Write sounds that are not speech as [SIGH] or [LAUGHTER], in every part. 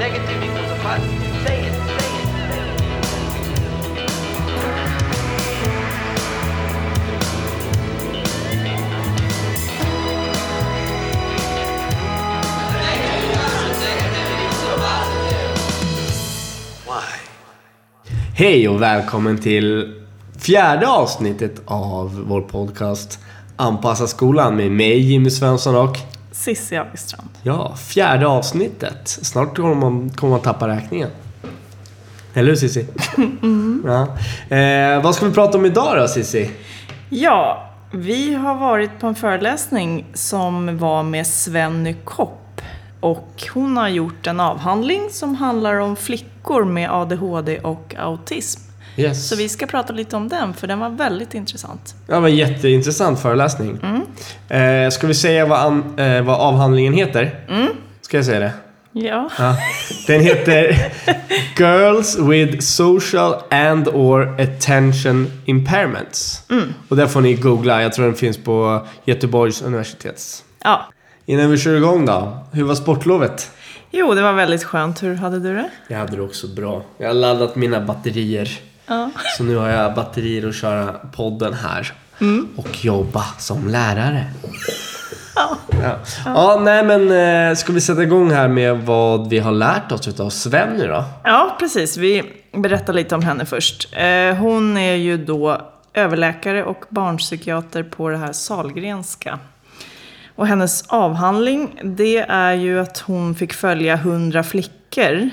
Negative equals a positive. Say it, say it. Hej och välkommen till fjärde avsnittet av vår podcast Anpassa skolan med mig Jimmy Svensson och Cissi Augstrand. ja, fjärde avsnittet. Snart kommer man, kommer man tappa räkningen. Eller hur Cissi? [LAUGHS] Ja. Eh, vad ska vi prata om idag då Cissi? Ja, vi har varit på en föreläsning som var med Svenny Kopp. Och hon har gjort en avhandling som handlar om flickor med ADHD och autism. Yes. Så vi ska prata lite om den, för den var väldigt intressant. Ja, det var en jätteintressant föreläsning. Eh, ska vi säga vad, an, eh, vad avhandlingen heter? Ska jag säga det? Ja. Ja. Den heter [LAUGHS] Girls with Social and or Attention Impairments. Och där får ni googla. Jag tror den finns på Göteborgs universitets. ja. Innan vi kör igång då. Hur var sportlovet? Jo, det var väldigt skönt. Hur hade du det? Jag hade det också bra. Jag har laddat mina batterier. Ja. Så nu har jag batterier att köra podden här. Och jobba som lärare. Ja. Ja. ja, nej men eh, ska vi sätta igång här med vad vi har lärt oss utav Sven nu då? Ja, precis. Vi berättar lite om henne först. Eh, Hon är ju då överläkare och barnpsykiater på det här Salgrenska. Och hennes avhandling, det är ju att hon fick följa hundra flickor.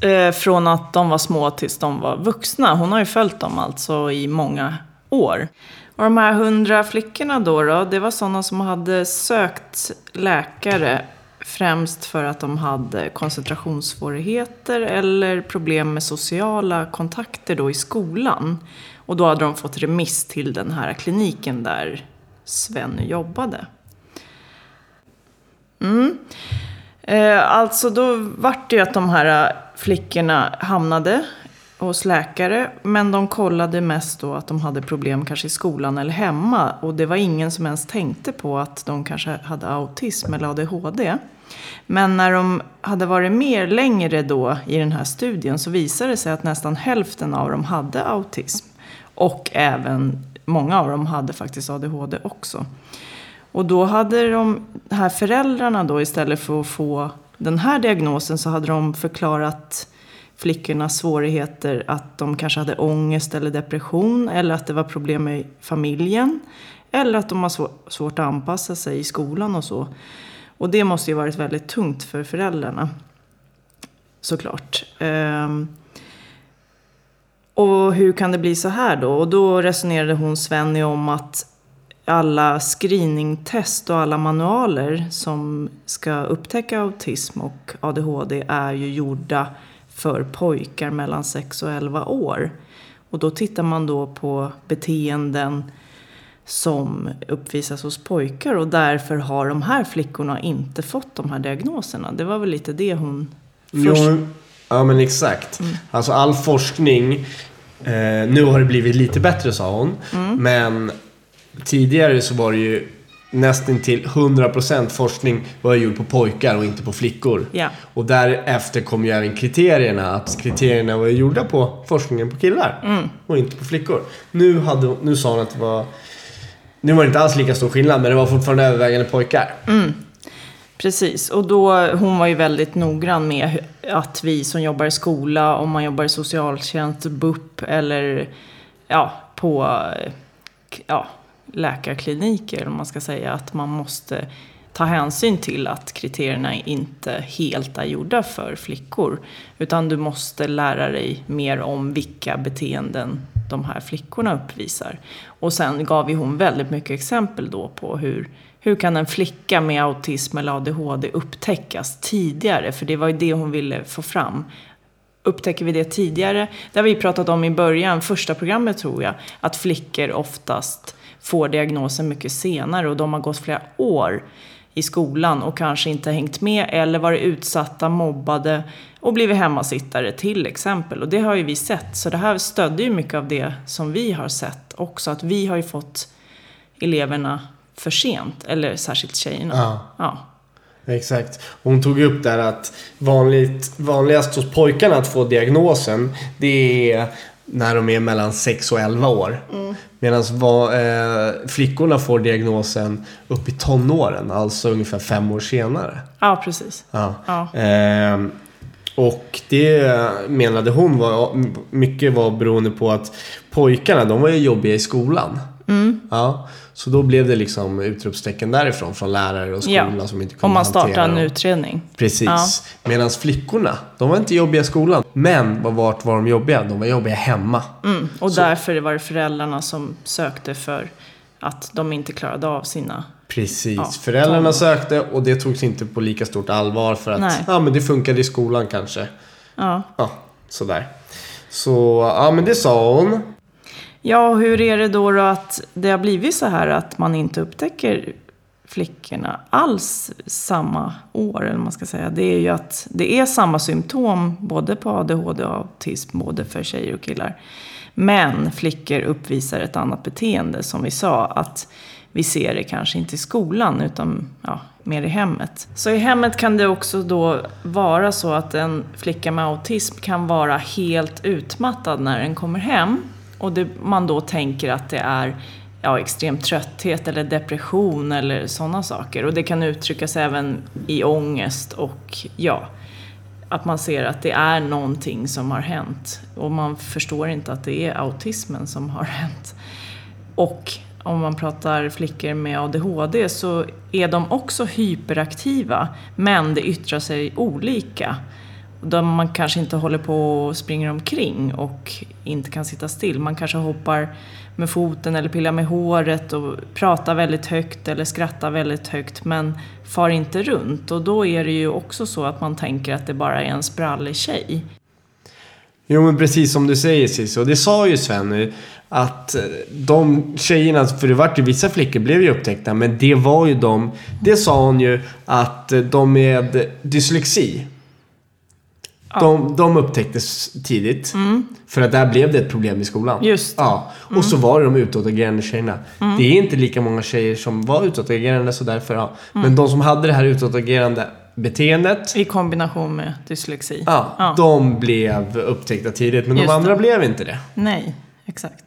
Eh, från att de var små tills de var vuxna. Hon har ju följt dem alltså i många år. Och de här hundra flickorna då, då, det var sådana som hade sökt läkare främst för att de hade koncentrationssvårigheter eller problem med sociala kontakter då i skolan. Och då hade de fått remiss till den här kliniken där Sven jobbade. Mm. Eh, alltså då vart det ju att de här eh, flickorna hamnade hos läkare. Men de kollade mest då att de hade problem kanske i skolan eller hemma. Och det var ingen som ens tänkte på att de kanske hade autism eller ADHD. Men när de hade varit mer längre då i den här studien så visade det sig att nästan hälften av dem hade autism. Och även många av dem hade faktiskt ADHD också. Och då hade de här föräldrarna då istället för att få den här diagnosen så hade de förklarat flickornas svårigheter att de kanske hade ångest eller depression eller att det var problem med familjen. Eller att de har svårt att anpassa sig i skolan och så. Och det måste ju varit väldigt tungt för föräldrarna. Såklart. Ehm, och hur kan det bli så här då? Och då resonerade hon Svenny om att alla screeningtest och alla manualer som ska upptäcka autism och ADHD är ju gjorda för pojkar mellan 6 och 11 år. Och då tittar man då på beteenden som uppvisas hos pojkar och därför har de här flickorna inte fått de här diagnoserna. Det var väl lite det hon först... Jo, ja men exakt. Alltså all forskning, eh, nu har det blivit lite bättre sa hon. Men tidigare så var det ju nästan till 100% forskning var gjord på pojkar och inte på flickor. Ja. Och därefter kom ju även kriterierna, att kriterierna var gjorda på forskningen på killar och inte på flickor. Nu, hade, nu sa hon att det var, nu var det inte alls lika stor skillnad men det var fortfarande övervägande pojkar. Precis, och då, hon var ju väldigt noggrann med att vi som jobbar i skola, om man jobbar i socialtjänst, BUP eller ja, på ja, läkarkliniker, om man ska säga, att man måste ta hänsyn till att kriterierna inte helt är gjorda för flickor. Utan du måste lära dig mer om vilka beteenden de här flickorna uppvisar. Och sen gav ju hon väldigt mycket exempel då på hur, hur kan en flicka med autism eller ADHD upptäckas tidigare? För det var ju det hon ville få fram. Upptäcker vi det tidigare? Det har vi pratat om i början, första programmet tror jag, att flickor oftast får diagnosen mycket senare och de har gått flera år i skolan och kanske inte hängt med eller varit utsatta, mobbade och blivit hemmasittare till exempel. Och det har ju vi sett, så det här stödde ju mycket av det som vi har sett också. Att vi har ju fått eleverna för sent, eller särskilt tjejerna. Ja. Ja. Exakt. Hon tog upp där att vanligt, vanligast hos pojkarna att få diagnosen, det är när de är mellan 6 och 11 år. Medan eh, flickorna får diagnosen upp i tonåren, alltså ungefär fem år senare. Ja, precis. Ja. Ja. Ehm, och det menade hon var mycket var beroende på att pojkarna, de var ju jobbiga i skolan. Mm. Ja, så då blev det liksom utropstecken därifrån från lärare och skola Ja. som inte kunde Om man hantera startar en utredning. Precis. Ja. Medan flickorna, de var inte jobbiga i skolan. Men vart var de jobbiga? De var jobbiga hemma. Mm. Och Så- därför var det föräldrarna som sökte för att de inte klarade av sina... Precis. Ja, Föräldrarna sökte och det togs inte på lika stort allvar för att Nej. ja, men det funkade i skolan kanske. Ja. Ja, sådär. Så, ja men det sa hon. Ja, och hur är det då, då att det har blivit så här att man inte upptäcker flickorna alls samma år, eller man ska säga. Det är ju att det är samma symptom både på ADHD och autism, både för tjejer och killar. Men flickor uppvisar ett annat beteende, som vi sa, att vi ser det kanske inte i skolan utan ja, mer i hemmet. Så i hemmet kan det också då vara så att en flicka med autism kan vara helt utmattad när den kommer hem. Och det, man då tänker att det är ja, extrem trötthet eller depression eller sådana saker. Och det kan uttryckas även i ångest och ja, att man ser att det är någonting som har hänt. Och man förstår inte att det är autismen som har [LAUGHS] hänt. Och om man pratar flickor med ADHD så är de också hyperaktiva, men det yttrar sig olika. Där man kanske inte håller på och springer omkring och inte kan sitta still. Man kanske hoppar med foten eller pillar med håret och pratar väldigt högt eller skrattar väldigt högt men far inte runt. Och då är det ju också så att man tänker att det bara är en sprallig tjej. Jo men precis som du säger Cissi, och det sa ju Sven nu, att eh, de tjejerna, för det vart ju vissa flickor blev ju upptäckta, men det var ju de, det sa hon ju att eh, de med dyslexi, de, de upptäcktes tidigt. För att där blev det ett problem i skolan. Mm. Just det. Mm. Ja. Och så var det de utåtagerande tjejerna. Det är inte lika många tjejer som var utåtagerande så därför ja. Mm. Men de som hade det här utåtagerande beteendet, I kombination med dyslexi. ja, Ja. de blev upptäckta tidigt. Men de Just andra det. blev inte det. Nej, exakt.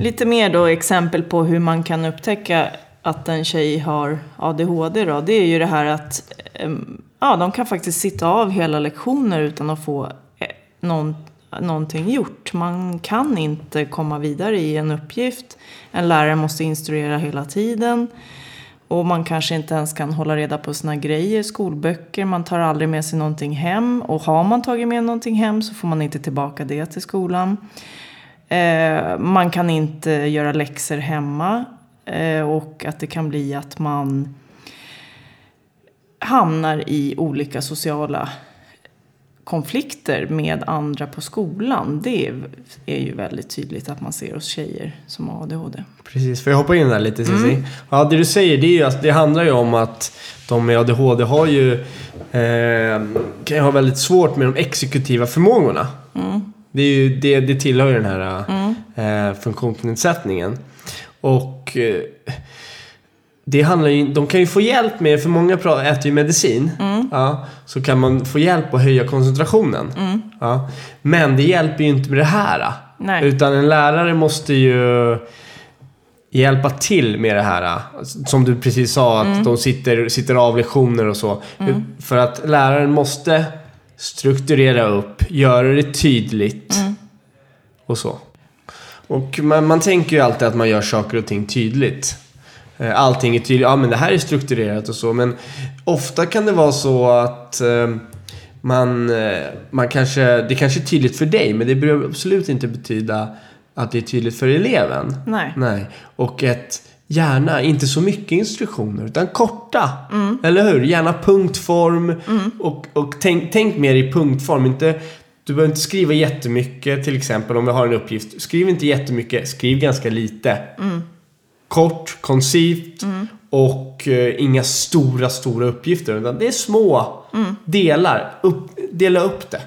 Lite mer då exempel på hur man kan upptäcka att en tjej har ADHD då. Det är ju det här att em, ja, de kan faktiskt sitta av hela lektioner utan att få eh, någon, någonting gjort. Man kan inte komma vidare i en uppgift. En lärare måste instruera hela tiden. Och man kanske inte ens kan hålla reda på sina grejer, skolböcker, man tar aldrig med sig någonting hem. Och har man tagit med någonting hem så får man inte tillbaka det till skolan. Eh, man kan inte göra läxor hemma. Eh, och att det kan bli att man hamnar i olika sociala konflikter med andra på skolan. Det är, ju väldigt tydligt att man ser hos tjejer som har ADHD. Precis, får jag hoppa in där lite Cissi? Mm. Ja, det du säger det, är ju att det handlar ju om att de med ADHD har ju, eh, kan ju ha väldigt svårt med de exekutiva förmågorna. Mm. Det, är ju, det, det tillhör ju den här eh, funktionsnedsättningen. Och eh, det handlar ju, de kan ju få hjälp med, för många äter ju medicin. Mm. Ja, så kan man få hjälp att höja koncentrationen. Ja, men det hjälper ju inte med det här. Nej. Utan en lärare måste ju hjälpa till med det här. Som du precis sa, att de sitter, sitter av lektioner och så. För att läraren måste strukturera upp, göra det tydligt och så. Och man, man tänker ju alltid att man gör saker och ting tydligt. Eh, Allting är tydligt, ja men det här är strukturerat och så. Men ofta kan det vara så att eh, man, eh, man kanske, det kanske är tydligt för dig, men det behöver absolut inte betyda att det är tydligt för eleven. Nej. Nej. Och ett, gärna inte så mycket instruktioner, utan korta. Eller hur? Gärna punktform. Och, och tänk, tänk mer i punktform. Inte, du behöver inte skriva jättemycket, till exempel om vi har en uppgift. Skriv inte jättemycket, skriv ganska lite. Kort, koncist och eh, inga stora, stora uppgifter. Utan det är små delar. Upp, dela upp det.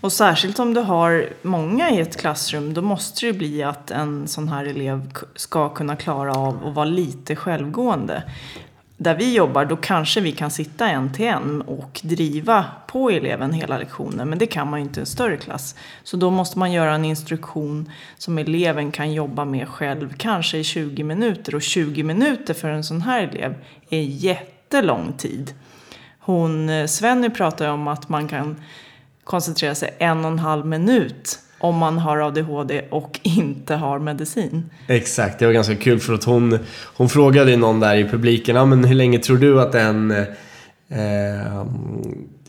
Och särskilt om du har många i ett klassrum, då måste det bli att en sån här elev ska kunna klara av att vara lite självgående där vi jobbar, då kanske vi kan sitta en till en och driva på eleven hela lektionen. Men det kan man ju inte i en större klass. Så då måste man göra en instruktion som eleven kan jobba med själv, kanske i 20 minuter. Och 20 minuter för en sån här elev är jättelång tid. Hon, eh, Svenny pratar om att man kan koncentrera sig en och en halv minut om man har ADHD och inte har medicin. Exakt, det var ganska kul för att hon, hon frågade någon där i publiken, men hur länge tror du att en eh,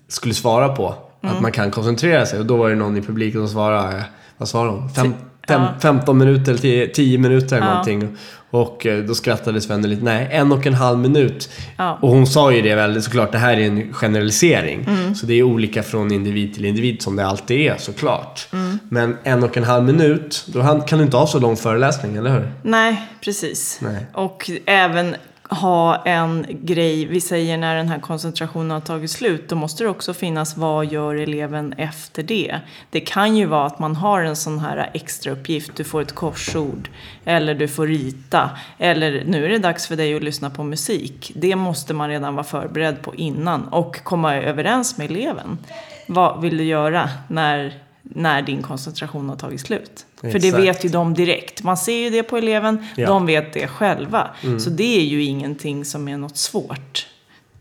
skulle svara på Mm. att man kan koncentrera sig? Och då var det någon i publiken som svarade, vad svarade hon? Fem, fem, Ja. 15 minuter eller 10, 10 minuter eller Ja. någonting. Och eh, då skrattade Svenne lite, nej, en och en halv minut. Ja. Och hon sa ju det väl, såklart, det här är en generalisering. Mm. Så det är olika från individ till individ som det alltid är såklart. Mm. Men en och en halv minut, då kan du inte ha så lång föreläsning, eller hur? Nej, precis. Nej. Och även ha en grej, vi säger när den här koncentrationen har tagit slut, då måste det också finnas vad gör eleven efter det. Det kan ju vara att man har en sån här extra uppgift, du får ett korsord, eller du får rita, eller nu är det dags för dig att lyssna på musik. Det måste man redan vara förberedd på innan och komma överens med eleven. Vad vill du göra när, när din koncentration har tagit slut? För det Exakt. vet ju de direkt. Man ser ju det på eleven, Ja. de vet det själva. Så det är ju ingenting som är något svårt,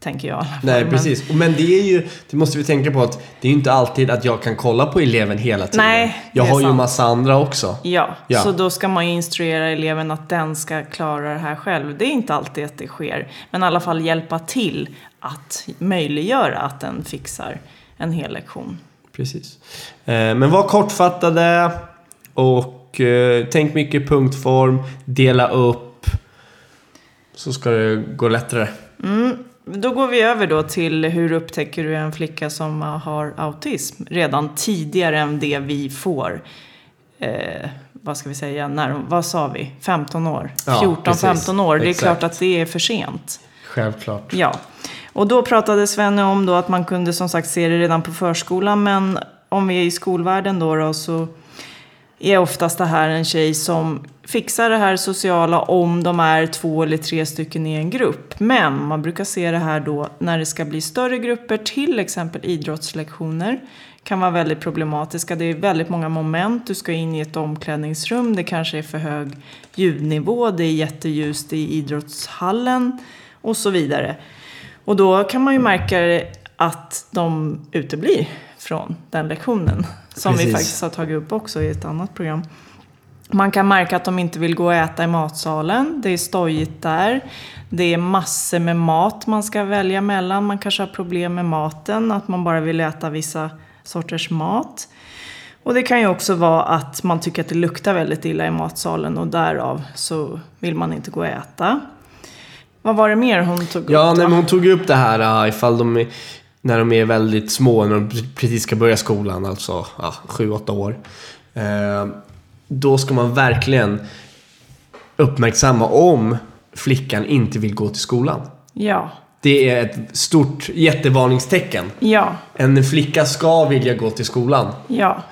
tänker jag. Nej, precis. Men det är ju, det måste vi tänka på att det är ju inte alltid att jag kan kolla på eleven hela tiden. Nej, jag har ju sant. massa andra också. Ja, Ja. så då ska man ju instruera eleven att den ska klara det här själv. Det är inte alltid att det sker, men i alla fall hjälpa till att möjliggöra att den fixar en hel lektion. Precis. Eh, men var kortfattade och eh, tänk mycket punktform, dela upp. Så ska det gå lättare. Då går vi över då till hur upptäcker du en flicka som har autism redan tidigare än det vi får. Eh, vad ska vi säga, när, vad sa vi, 15 år? Ja, 14-15 precis. år, det är Exakt. klart att det är för sent. Självklart. Ja, och då pratade Svenne om då att man kunde som sagt se det redan på förskolan. Men om vi är i skolvärlden då, då så är oftast det här en tjej som fixar det här sociala om de är två eller tre stycken i en grupp. Men man brukar se det här då när det ska bli större grupper, till exempel idrottslektioner. Kan vara väldigt problematiska. Det är väldigt många moment. Du ska in i ett omklädningsrum. Det kanske är för hög ljudnivå. Det är jätteljust i idrottshallen och så vidare. Och då kan man ju märka att de uteblir från den lektionen. Som vi Precis. faktiskt har tagit upp också i ett annat program. Man kan märka att de inte vill gå och äta i matsalen. Det är stojigt där. Det är massor med mat man ska välja mellan. Man kanske har problem med maten, att man bara vill äta vissa sorters mat. Och det kan ju också vara att man tycker att det luktar väldigt illa i matsalen och därav så vill man inte gå och äta. Vad var det mer hon tog Ja, upp? nej, då? men hon tog upp det här uh, ifall de är, när de är väldigt små, när de precis ska börja skolan, alltså ja, 7-8 år. Eh, då ska man verkligen uppmärksamma om flickan inte vill gå till skolan. Ja, Det är ett stort jättevarningstecken. ja, En flicka ska vilja gå till skolan. ja.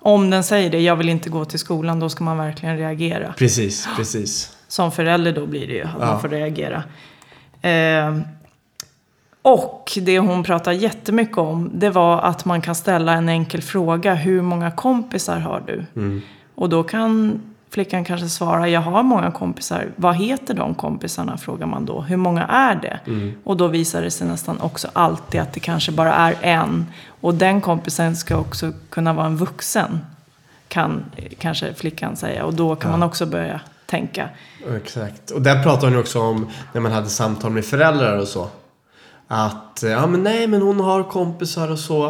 Om den säger det, jag vill inte gå till skolan, då ska man verkligen reagera. Precis, precis. Som förälder då blir det ju att Ja. man får reagera. Eh, och det hon pratar jättemycket om, det var att man kan ställa en enkel fråga. Hur många kompisar har du? Och då kan flickan kanske svara, jag har många kompisar. Vad heter de kompisarna? Frågar man då. Hur många är det? Och då visar det sig nästan också alltid att det kanske bara är en. Och den kompisen ska också kunna vara en vuxen. Kan kanske flickan säga. Och då kan man också börja tänka. Exakt. Och där pratar hon ju också om när man hade samtal med föräldrar och så. Att, ja men nej men hon har kompisar och så.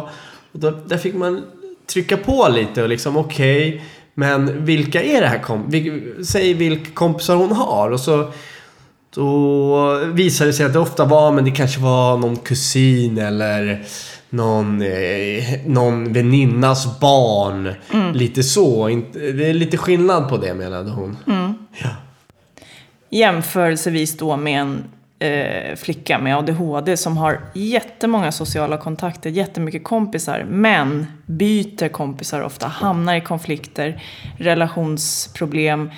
Och då, där fick man trycka på lite och liksom okej. men vilka är det här kom vil- Säg vilka kompisar hon har. Och så då visade det sig att det ofta var, men det kanske var någon kusin eller någon, eh, någon väninnas barn. Lite så. Det är lite skillnad på det menade hon. Jämförelsevis då med en eh, flicka med ADHD som har jättemånga sociala kontakter, jättemycket kompisar, men byter kompisar ofta, hamnar i konflikter, relationsproblem,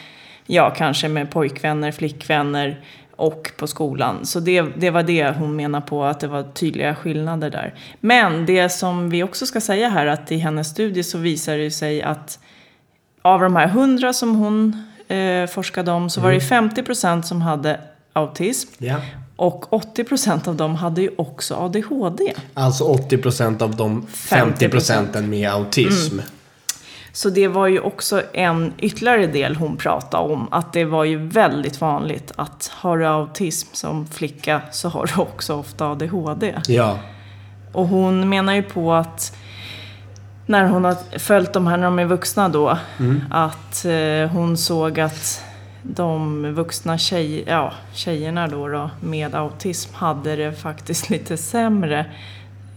ja kanske med pojkvänner, flickvänner och på skolan. Så det, det var det hon menar på, att det var tydliga skillnader där. Men det som vi också ska säga här, att i hennes studie så visar det sig att av de här 100 som hon eh, forskade om så var det 50% som hade autism. Ja. Och 80% av dem hade ju också ADHD. Alltså 80% av de 50 procenten med autism. Så det var ju också en ytterligare del hon pratade om. Att det var ju väldigt vanligt att har du autism som flicka så har du också ofta ADHD. Ja. Och hon menar ju på att när hon har följt de här när de är vuxna då, att eh, hon såg att de vuxna tjej, ja, tjejerna då, då med autism hade det faktiskt [LAUGHS] lite sämre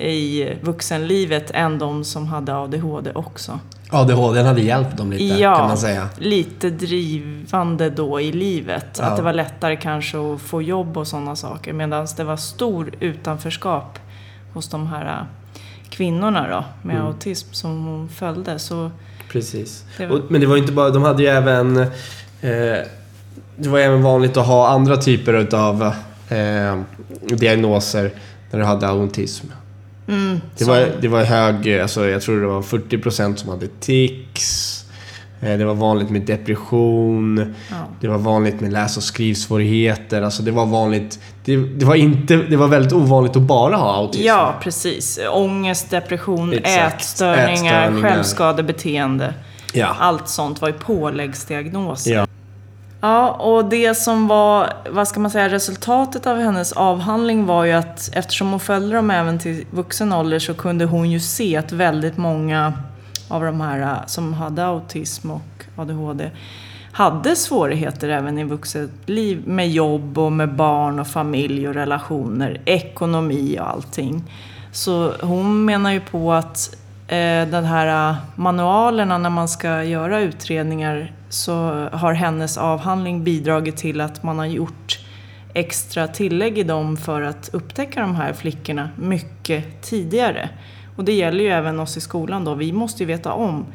i vuxenlivet än de som hade ADHD också. ADHD hade hjälpt dem lite ja, kan man säga. lite drivande då i livet. Ja. Att det var lättare kanske att få jobb och sådana saker. Medan det var stor utanförskap hos de här äh, kvinnorna då med Mm. autism som hon följde. Så Precis. Det var- Och, men det var inte bara, de hade ju även... Eh, det var även vanligt att ha andra typer utav eh, diagnoser när du hade autism. Mm, Det var, det var hög, alltså jag tror det var 40% som hade tics. Eh, Det var vanligt med depression. ja. Det var vanligt med läs och skrivsvårigheter. Alltså det var vanligt. Det, det, var inte, det var väldigt ovanligt att bara ha autism. ja, precis. Ångest, depression, Exakt. ätstörningar, Ätstörningar. självskadebeteende. Ja. Allt sånt var ju påläggsdiagnoser. Ja. Ja, och det som var, vad ska man säga, resultatet av hennes avhandling var ju att eftersom hon följde dem även till vuxen ålder så kunde hon ju se att väldigt många av de här äh, som hade autism och ADHD hade svårigheter även i vuxet liv med jobb och med barn och familj och relationer, ekonomi och allting. Så hon menar ju på att den här äh, manualerna när man ska göra utredningar så har hennes avhandling bidragit till att man har gjort extra tillägg i dem för att upptäcka de här flickorna mycket tidigare. Och det gäller ju även oss i skolan då. Vi måste ju veta om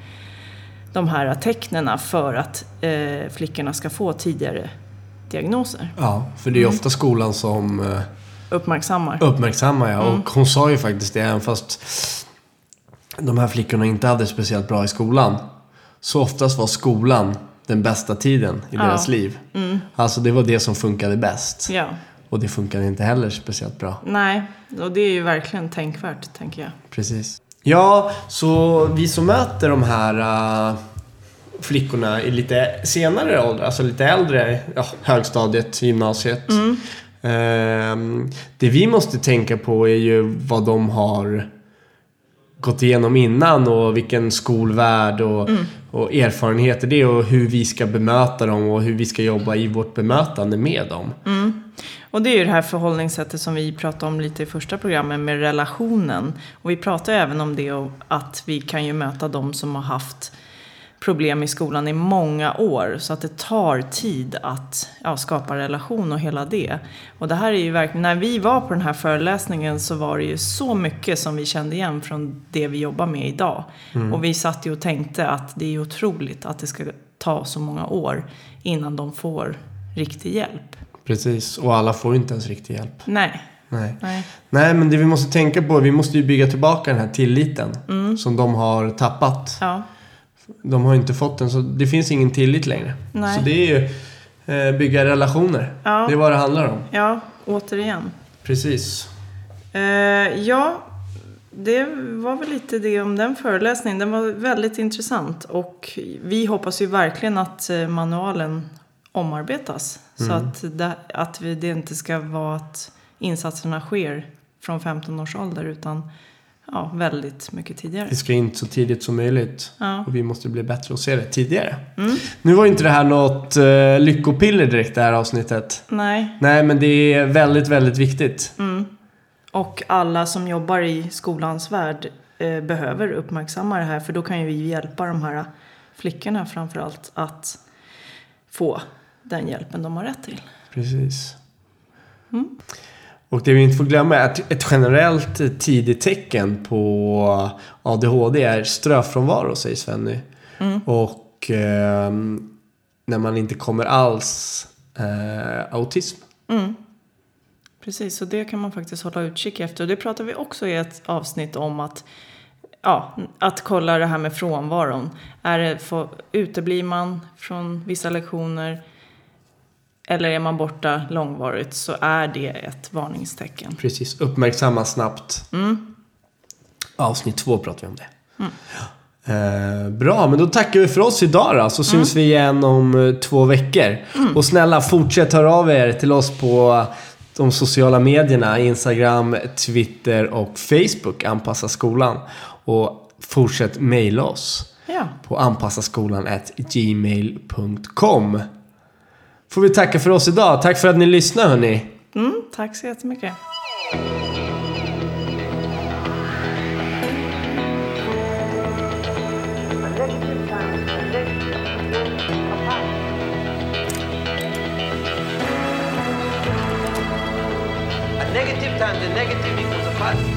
de här tecknena för att eh, flickorna ska få tidigare diagnoser. ja, för det är ju ofta skolan som eh, Uppmärksammar. uppmärksammar ja. Och hon sa ju faktiskt det, även fast de här flickorna inte hade speciellt bra i skolan. Så oftast var skolan den bästa tiden i Ja. deras liv. Alltså det var det som funkade bäst. Ja. Och det funkade inte heller speciellt bra. Nej, och det är ju verkligen tänkvärt, tänker jag. Precis. Ja, så vi som möter de här äh, flickorna i lite senare ålder, alltså lite äldre, ja, högstadiet, gymnasiet. Ehm, det vi måste tänka på är ju vad de har gått igenom innan och vilken skolvärld och, och erfarenheter det är och hur vi ska bemöta dem och hur vi ska jobba i vårt bemötande med dem. Och det är ju det här förhållningssättet som vi pratade om lite i första programmet med relationen. Och vi pratar ju även om det och att vi kan ju möta de som har haft problem i skolan i många år. Så att det tar tid att ja, skapa relation och hela det. Och det här är ju verkligen, när vi var på den här föreläsningen så var det ju så mycket som vi kände igen från det vi jobbar med idag. Och vi satt ju och tänkte att det är otroligt att det ska ta så många år innan de får riktig hjälp. Precis, och alla får inte ens riktig hjälp. Nej. Nej. Nej. Nej, men det vi måste tänka på, vi måste ju bygga tillbaka den här tilliten Mm. som de har tappat. Ja. De har inte fått den, så det finns ingen tillit längre. Nej. Så det är ju eh, bygga relationer. Ja. Det är vad det handlar om. ja, återigen. Precis. Eh, ja, det var väl lite det om den föreläsningen. Den var väldigt intressant och vi hoppas ju verkligen att eh, manualen omarbetas. Så att, det, att vi, det inte ska vara att insatserna sker från 15 års ålder utan ja, väldigt mycket tidigare. Det ska in så tidigt som möjligt. Ja. Och vi måste bli bättre och se det tidigare. Nu var inte det här något eh, lyckopiller direkt det här avsnittet. Nej, Nej, men det är väldigt, väldigt viktigt. och alla som jobbar i skolans värld eh, behöver uppmärksamma det här för då kan ju vi hjälpa de här flickorna framförallt att få den hjälpen de har rätt till. Precis. Och det vi inte får glömma är att ett generellt tidigt tecken på ADHD är ströfrånvaro, säger Svenny. Och ehm, när man inte kommer alls eh, autism. Precis, så det kan man faktiskt hålla utkik efter. Och det pratar vi också i ett avsnitt om att, ja, att kolla det här med frånvaron. Är det för, uteblir man från vissa lektioner eller är man borta långvarigt så är det ett varningstecken. Precis, uppmärksamma snabbt. Avsnitt två pratar vi om det. Eh, bra, men då tackar vi för oss idag då, så syns vi igen om eh, två veckor. Och snälla, fortsätt höra av er till oss på de sociala medierna, Instagram, Twitter och Facebook, Anpassa skolan. Och fortsätt mejla oss Ja, på anpassaskolan.gmail.com. Får vi tacka för oss idag. Tack för att ni lyssnade hörni. mm, tack så jättemycket. Negative times a negative equals a positive.